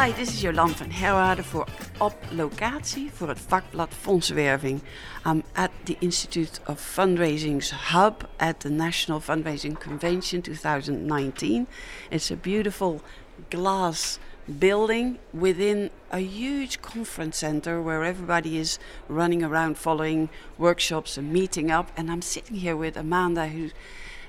Hi, dit is Jolan van Herwaarden voor Op Locatie voor het vakblad Fondsenwerving. I'm at the Institute of Fundraising's hub at the National Fundraising Convention 2019. It's a beautiful glass building within a huge conference center where everybody is running around following workshops and meeting up. And I'm sitting here with Amanda, who,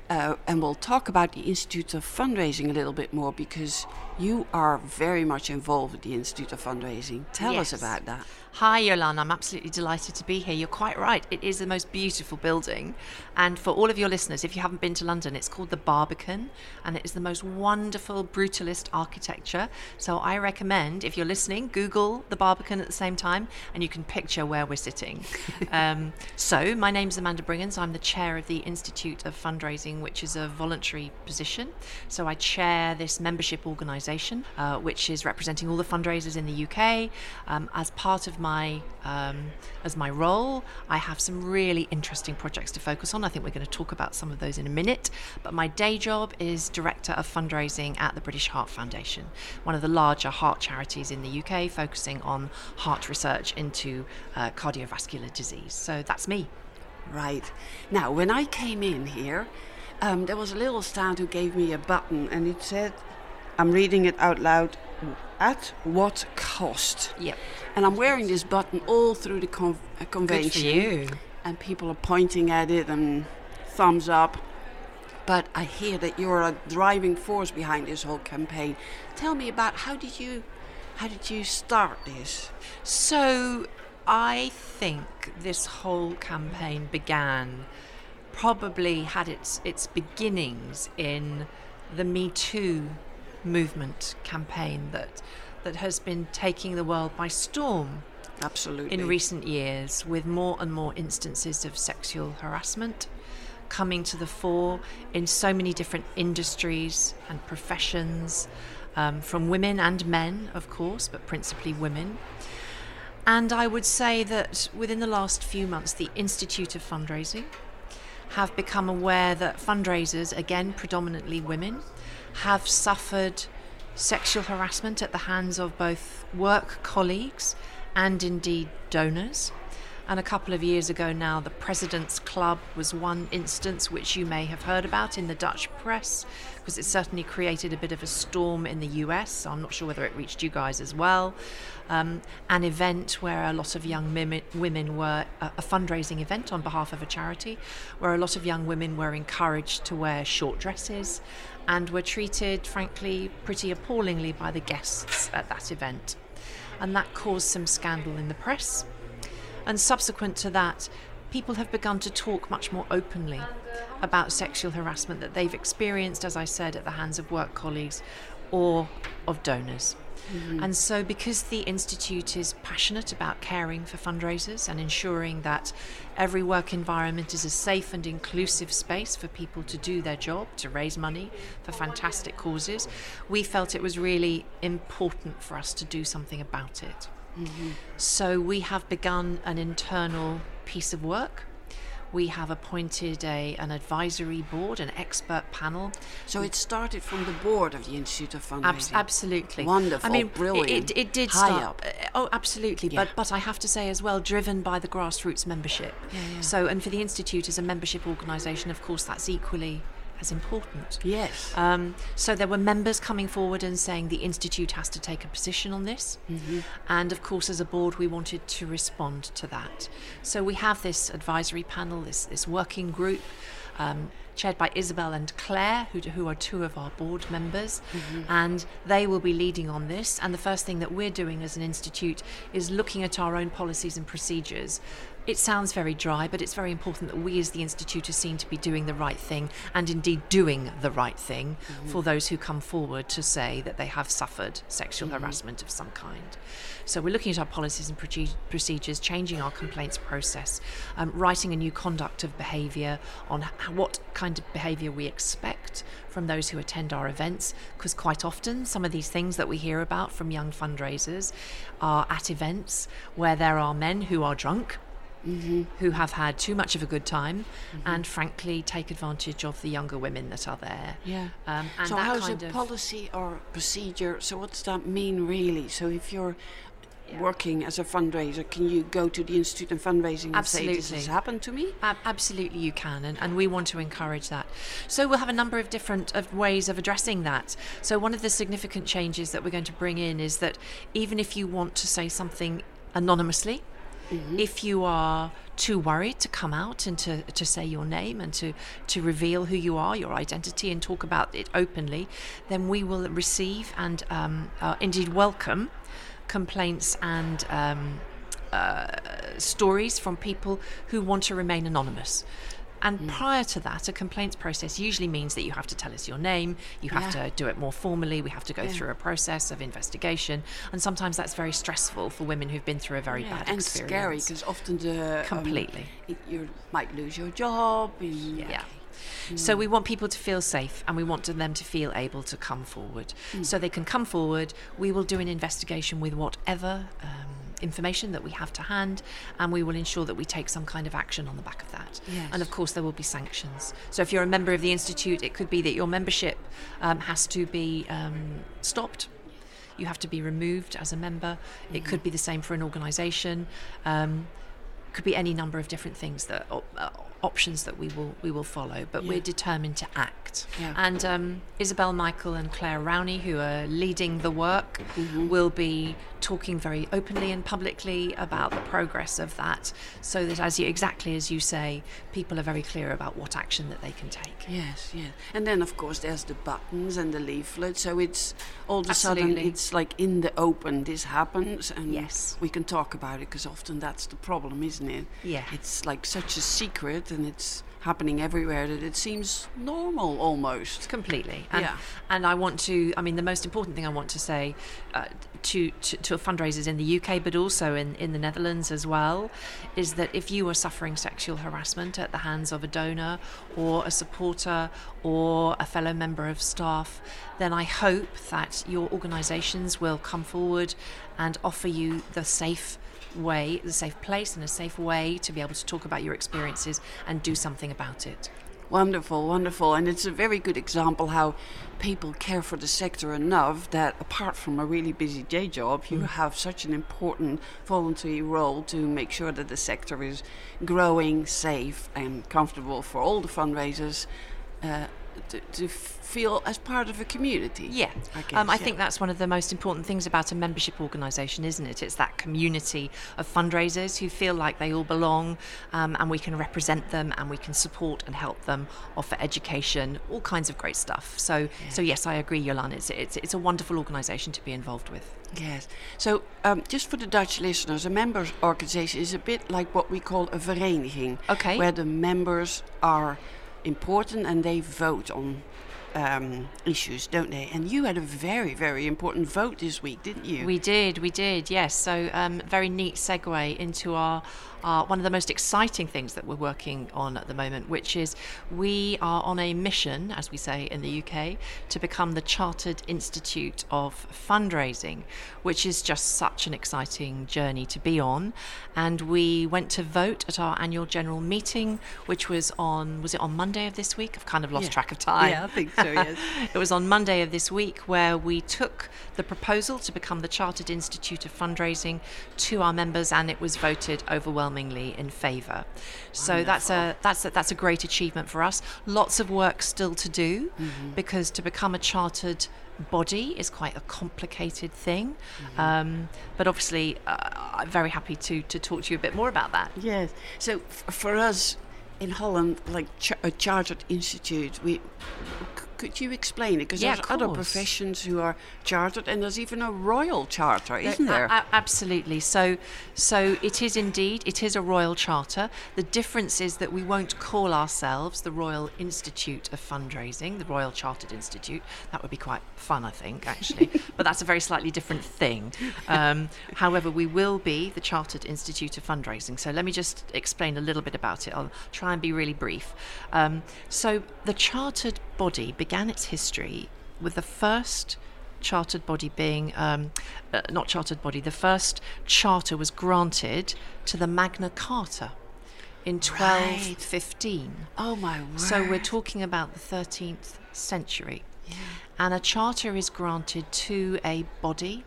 uh, and we'll talk about the Institute of Fundraising a little bit more because you are very much involved with the Institute of Fundraising. Tell Yes. us about that. Hi, Yolanda. I'm absolutely delighted to be here. You're quite right. It is the most beautiful building. And for all of your listeners, if you haven't been to London, it's called the Barbican and it is the most wonderful brutalist architecture. So I recommend, if you're listening, Google the Barbican at the same time and you can picture where we're sitting. um, so, my name's Amanda Bringans. I'm the chair of the Institute of Fundraising, which is a voluntary position. So, I chair this membership organisation, uh, which is representing all the fundraisers in the UK. Um, as part of my um, as my role, I have some really interesting projects to focus on. I think we're going to talk about some of those in a minute. But my day job is director of fundraising at the British Heart Foundation, one of the larger heart charities in the UK, focusing on heart research into uh, cardiovascular disease. So that's me. Right. Now, when I came in here, um, there was a little stand who gave me a button and it said, I'm reading it out loud, at what cost? Yep. And I'm wearing this button all through the con- uh, convention. you. And people are pointing at it and thumbs up. But I hear that you're a driving force behind this whole campaign. Tell me about how did you how did you start this? So I think this whole campaign began, probably had its its beginnings in the Me Too movement campaign that that has been taking the world by storm Absolutely. in recent years with more and more instances of sexual harassment coming to the fore in so many different industries and professions, um, from women and men, of course, but principally women. And I would say that within the last few months, the Institute of Fundraising have become aware that fundraisers, again predominantly women, have suffered sexual harassment at the hands of both work colleagues and indeed donors. And a couple of years ago now, the President's Club was one instance which you may have heard about in the Dutch press, because it certainly created a bit of a storm in the US. I'm not sure whether it reached you guys as well. Um, an event where a lot of young women, were, a fundraising event on behalf of a charity, where a lot of young women were encouraged to wear short dresses and were treated, frankly, pretty appallingly by the guests at that event. And that caused some scandal in the press. And subsequent to that, people have begun to talk much more openly about sexual harassment that they've experienced, as I said, at the hands of work colleagues or of donors. Mm-hmm. And so, because the Institute is passionate about caring for fundraisers and ensuring that every work environment is a safe and inclusive space for people to do their job, to raise money for fantastic causes, we felt it was really important for us to do something about it. So we have begun an internal piece of work. We have appointed a, an advisory board, an expert panel. So it started from the board of the Institute of Fundraising. Abs- absolutely. Wonderful, I mean, it- brilliant. It, it did High start. up. uh, Oh, absolutely. Yeah. But but I have to say as well, driven by the grassroots membership. yeah. So and for the institute as a membership organisation, of course, that's equally as important. Yes. Um, so there were members coming forward and saying the institute has to take a position on this, and of course, as a board, we wanted to respond to that. So we have this advisory panel, this this working group. Um, chaired by Isabel and Claire, who, who are two of our board members, and they will be leading on this. And the first thing that we're doing as an institute is looking at our own policies and procedures. It sounds very dry, but it's very important that we as the Institute are seen to be doing the right thing and indeed doing the right thing for those who come forward to say that they have suffered sexual harassment of some kind. So we're looking at our policies and procedures, changing our complaints process, um, writing a new conduct of behaviour on what kind of behaviour we expect from those who attend our events, because quite often some of these things that we hear about from young fundraisers are at events where there are men who are drunk who have had too much of a good time and frankly take advantage of the younger women that are there. Yeah. Um, and so how's a policy or procedure? So what does that mean really? So if you're working as a fundraiser, can you go to the Institute and fundraising and say this has Absolutely. happened to me? Ab- Absolutely, you can, and, and we want to encourage that. So we'll have a number of different of ways of addressing that. So one of the significant changes that we're going to bring in is that even if you want to say something anonymously, if you are too worried to come out and to, to say your name and to, to reveal who you are, your identity, and talk about it openly, then we will receive and um, uh, indeed welcome complaints and um, uh, stories from people who want to remain anonymous. And prior to that, a complaints process usually means that you have to tell us your name, you have Yeah. to do it more formally, we have to go Yeah. through a process of investigation, and sometimes that's very stressful for women who've been through a very Yeah, bad and experience. scary because often the um, Completely. it- you might lose your job. And, Yeah. So we want people to feel safe and we want them to feel able to come forward. So they can come forward. We will do an investigation with whatever um, information that we have to hand and we will ensure that we take some kind of action on the back of that. Yes. And of course, there will be sanctions. So if you're a member of the Institute, it could be that your membership um, has to be um, stopped. You have to be removed as a member. It could be the same for an organisation. Um, could be any number of different things that uh, options that we will we will follow but Yeah. we're determined to act Yeah. and um, Isabel Michael and Claire Rowney who are leading the work Mm-hmm. will be talking very openly and publicly about the progress of that so that as you exactly as you say people are very clear about what action that they can take Yes, yes. And then, of course, there's the buttons and the leaflet. So it's all of a sudden, it's like in the open, this happens. And Yes. we can talk about it because often that's the problem, isn't it? Yeah. It's like such a secret and it's happening everywhere that it seems normal almost. completely and, Yeah. and i want to i mean the most important thing i want to say uh, to, to, to fundraisers in the uk but also in, in the netherlands as well is that if you are suffering sexual harassment at the hands of a donor or a supporter or a fellow member of staff then i hope that your organisations will come forward and offer you the safe way, the safe place, and a safe way to be able to talk about your experiences and do something about it. Wonderful, wonderful. And it's a very good example how people care for the sector enough that apart from a really busy day job, you have such an important voluntary role to make sure that the sector is growing, safe, and comfortable for all the fundraisers uh, to, to feel as part of a community. Yeah, I um, I guess, think that's one of the most important things about a membership organisation, isn't it? It's that community of fundraisers who feel like they all belong, um, and we can represent them, and we can support and help them, offer education, all kinds of great stuff. So, so yes, I agree, Yolanda. It's it's, it's a wonderful organisation to be involved with. Yes. So, um, just for the Dutch listeners, a members organization is a bit like what we call a vereniging. Okay. Where the members are important and they vote on um, issues, don't they? And you had a very, very important vote this week, didn't you? We did, we did, yes. So, um, very neat segue into our, one of the most exciting things that we're working on at the moment, which is we are on a mission, as we say in the UK, to become the Chartered Institute of Fundraising, which is just such an exciting journey to be on. And we went to vote at our annual general meeting, which was on was it on Monday of this week? I've kind of lost Yeah. track of time. Yeah, I think so, yes. it was on Monday of this week where we took the proposal to become the Chartered Institute of Fundraising to our members, and it was voted overwhelmingly in favour. So that's a that's a, that's a great achievement for us. Lots of work still to do because to become a chartered body is quite a complicated thing. Um, but obviously, uh, I'm very happy to to talk to you a bit more about that. Yes. So, f- for us in Holland, like ch- a chartered institute, we could you explain it? Because Yeah, there's other professions who are chartered, and there's even a royal charter, isn't there? a- a- absolutely. So, so it is indeed. It is a royal charter. The difference is that we won't call ourselves the Royal Institute of Fundraising, the Royal Chartered Institute. That would be quite fun, I think, actually. but that's a very slightly different thing. Um, however, we will be the Chartered Institute of Fundraising. So let me just explain a little bit about it. I'll try and be really brief. Um, so the chartered body began its history with the first chartered body being um, uh, not chartered body the first charter was granted to the magna carta in 1215. Right. Oh my word. So we're talking about the 13th century. Yeah. And a charter is granted to a body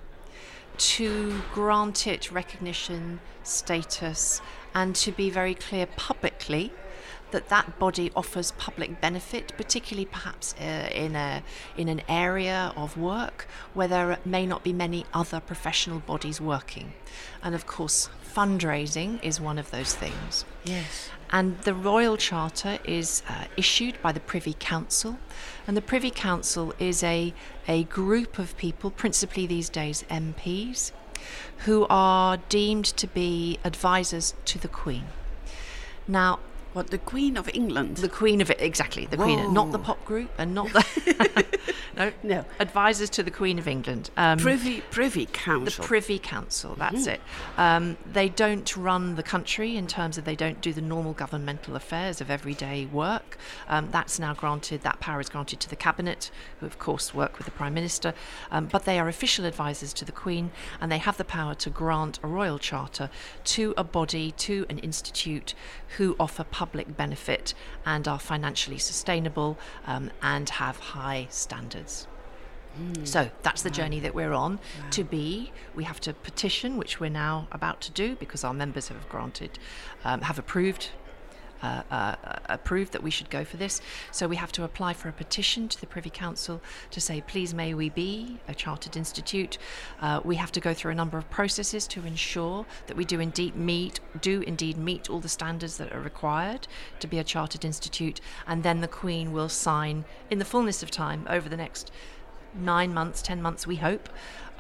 to grant it recognition, status, and to be very clear publicly that that body offers public benefit, particularly perhaps uh, in a in an area of work where there may not be many other professional bodies working, and of course fundraising is one of those things. Yes. And the Royal Charter is uh, issued by the Privy Council, and the Privy Council is a a group of people, principally these days MPs, who are deemed to be advisors to the Queen. Now, what the Queen of England? The Queen of it, exactly. The Whoa. Queen, not the pop group, and not the no, no advisors to the Queen of England. Um, Privy Privy Council. The Privy Council. That's mm-hmm. it. Um, they don't run the country in terms of they don't do the normal governmental affairs of everyday work. Um, that's now granted. That power is granted to the cabinet, who of course work with the Prime Minister. Um, but they are official advisors to the Queen, and they have the power to grant a royal charter to a body, to an institute, who offer public public benefit and are financially sustainable um, and have high standards. Mm. So that's the wow. journey that we're on. Wow. To be, we have to petition, which we're now about to do because our members have granted, um, have approved uh, uh, approved that we should go for this. So we have to apply for a petition to the Privy Council to say, please may we be a chartered institute. Uh, we have to go through a number of processes to ensure that we do indeed meet do indeed meet all the standards that are required to be a chartered institute, and then the Queen will sign in the fullness of time over the next nine months, ten months, we hope,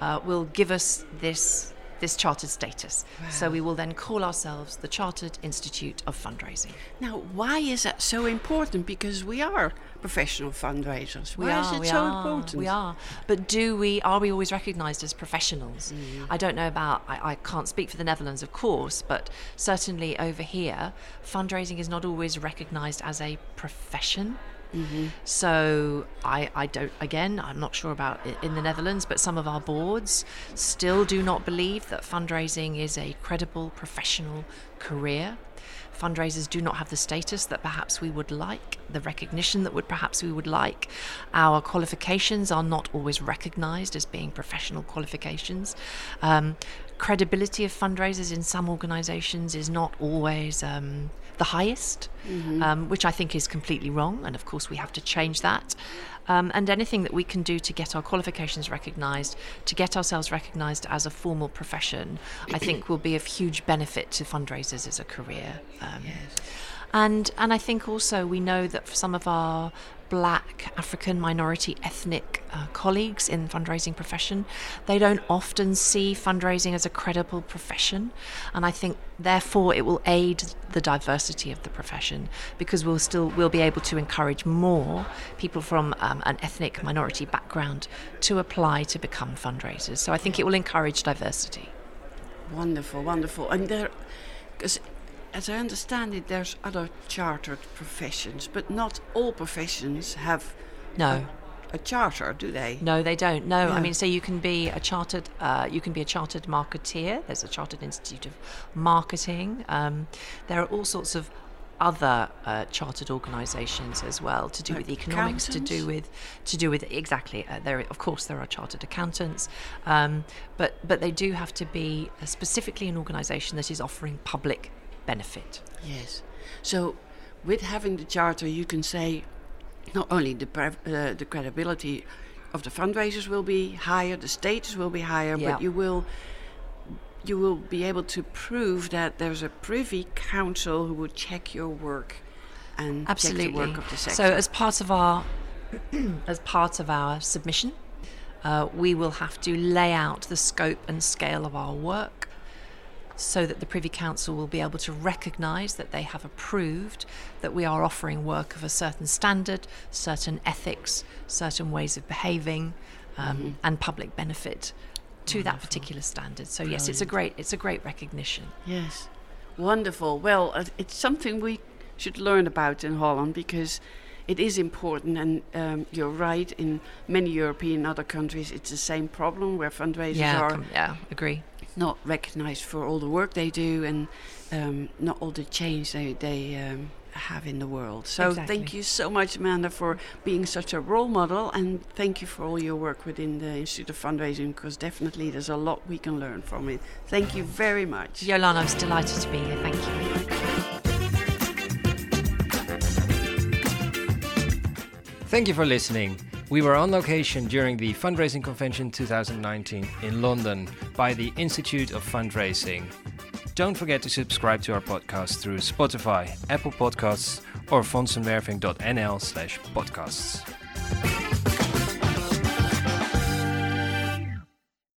uh, will give us this this chartered status. Wow. So we will then call ourselves the Chartered Institute of Fundraising. Now, why is that so important? Because we are professional fundraisers. Why we is are, it so are, important? We are. But do we are we always recognised as professionals? Mm. I don't know about I, I can't speak for the Netherlands of course, but certainly over here, fundraising is not always recognised as a profession. Mm-hmm. So I, I don't, again, I'm not sure about in the Netherlands, but some of our boards still do not believe that fundraising is a credible professional career. Fundraisers do not have the status that perhaps we would like, the recognition that would perhaps we would like. Our qualifications are not always recognized as being professional qualifications. Um, credibility of fundraisers in some organizations is not always um, the highest, mm-hmm. um, which I think is completely wrong. And of course, we have to change that. Um, and anything that we can do to get our qualifications recognised, to get ourselves recognised as a formal profession, I think will be of huge benefit to fundraisers as a career. Um, yes. And and I think also we know that for some of our black African minority ethnic uh, colleagues in fundraising profession, they don't often see fundraising as a credible profession, and I think therefore it will aid the diversity of the profession because we'll still we'll be able to encourage more people from um, an ethnic minority background to apply to become fundraisers. So I think it will encourage diversity. Wonderful, wonderful, and there because as I understand it, there's other chartered professions, but not all professions have no. A, a charter, do they? No, they don't. No, I mean, so you can be a chartered, uh, you can be a chartered marketeer. There's a chartered institute of marketing. Um, there are all sorts of other uh, chartered organisations as well to do like with economics, to do with to do with exactly. Uh, there, of course, there are chartered accountants, um, but but they do have to be specifically an organisation that is offering public benefit. Yes. So, with having the charter, you can say not only the uh, the credibility of the fundraisers will be higher, the status will be higher, yeah. but you will you will be able to prove that there's a privy council who will check your work and Absolutely. check the work of the sector. So, as part of our as part of our submission, uh, we will have to lay out the scope and scale of our work so that the Privy Council will be able to recognise that they have approved that we are offering work of a certain standard, certain ethics, certain ways of behaving, um, mm-hmm. and public benefit to Wonderful. that particular standard. So Brilliant. yes, it's a great it's a great recognition. Yes, wonderful. Well, uh, it's something we should learn about in Holland because it is important, and um, you're right. In many European other countries, it's the same problem where fundraisers yeah, are com- yeah, agree not recognized for all the work they do and um, not all the change they, they um, have in the world. So Exactly. thank you so much, Amanda, for being such a role model, and thank you for all your work within the Institute of Fundraising, because definitely there's a lot we can learn from it. Thank you very much. Yolanda, I was delighted to be here. Thank you. Thank you for listening. We were on location during the Fundraising Convention 2019 in London by the Institute of Fundraising. Don't forget to subscribe to our podcast through Spotify, Apple Podcasts, or fondsenwerving.nl slash podcasts.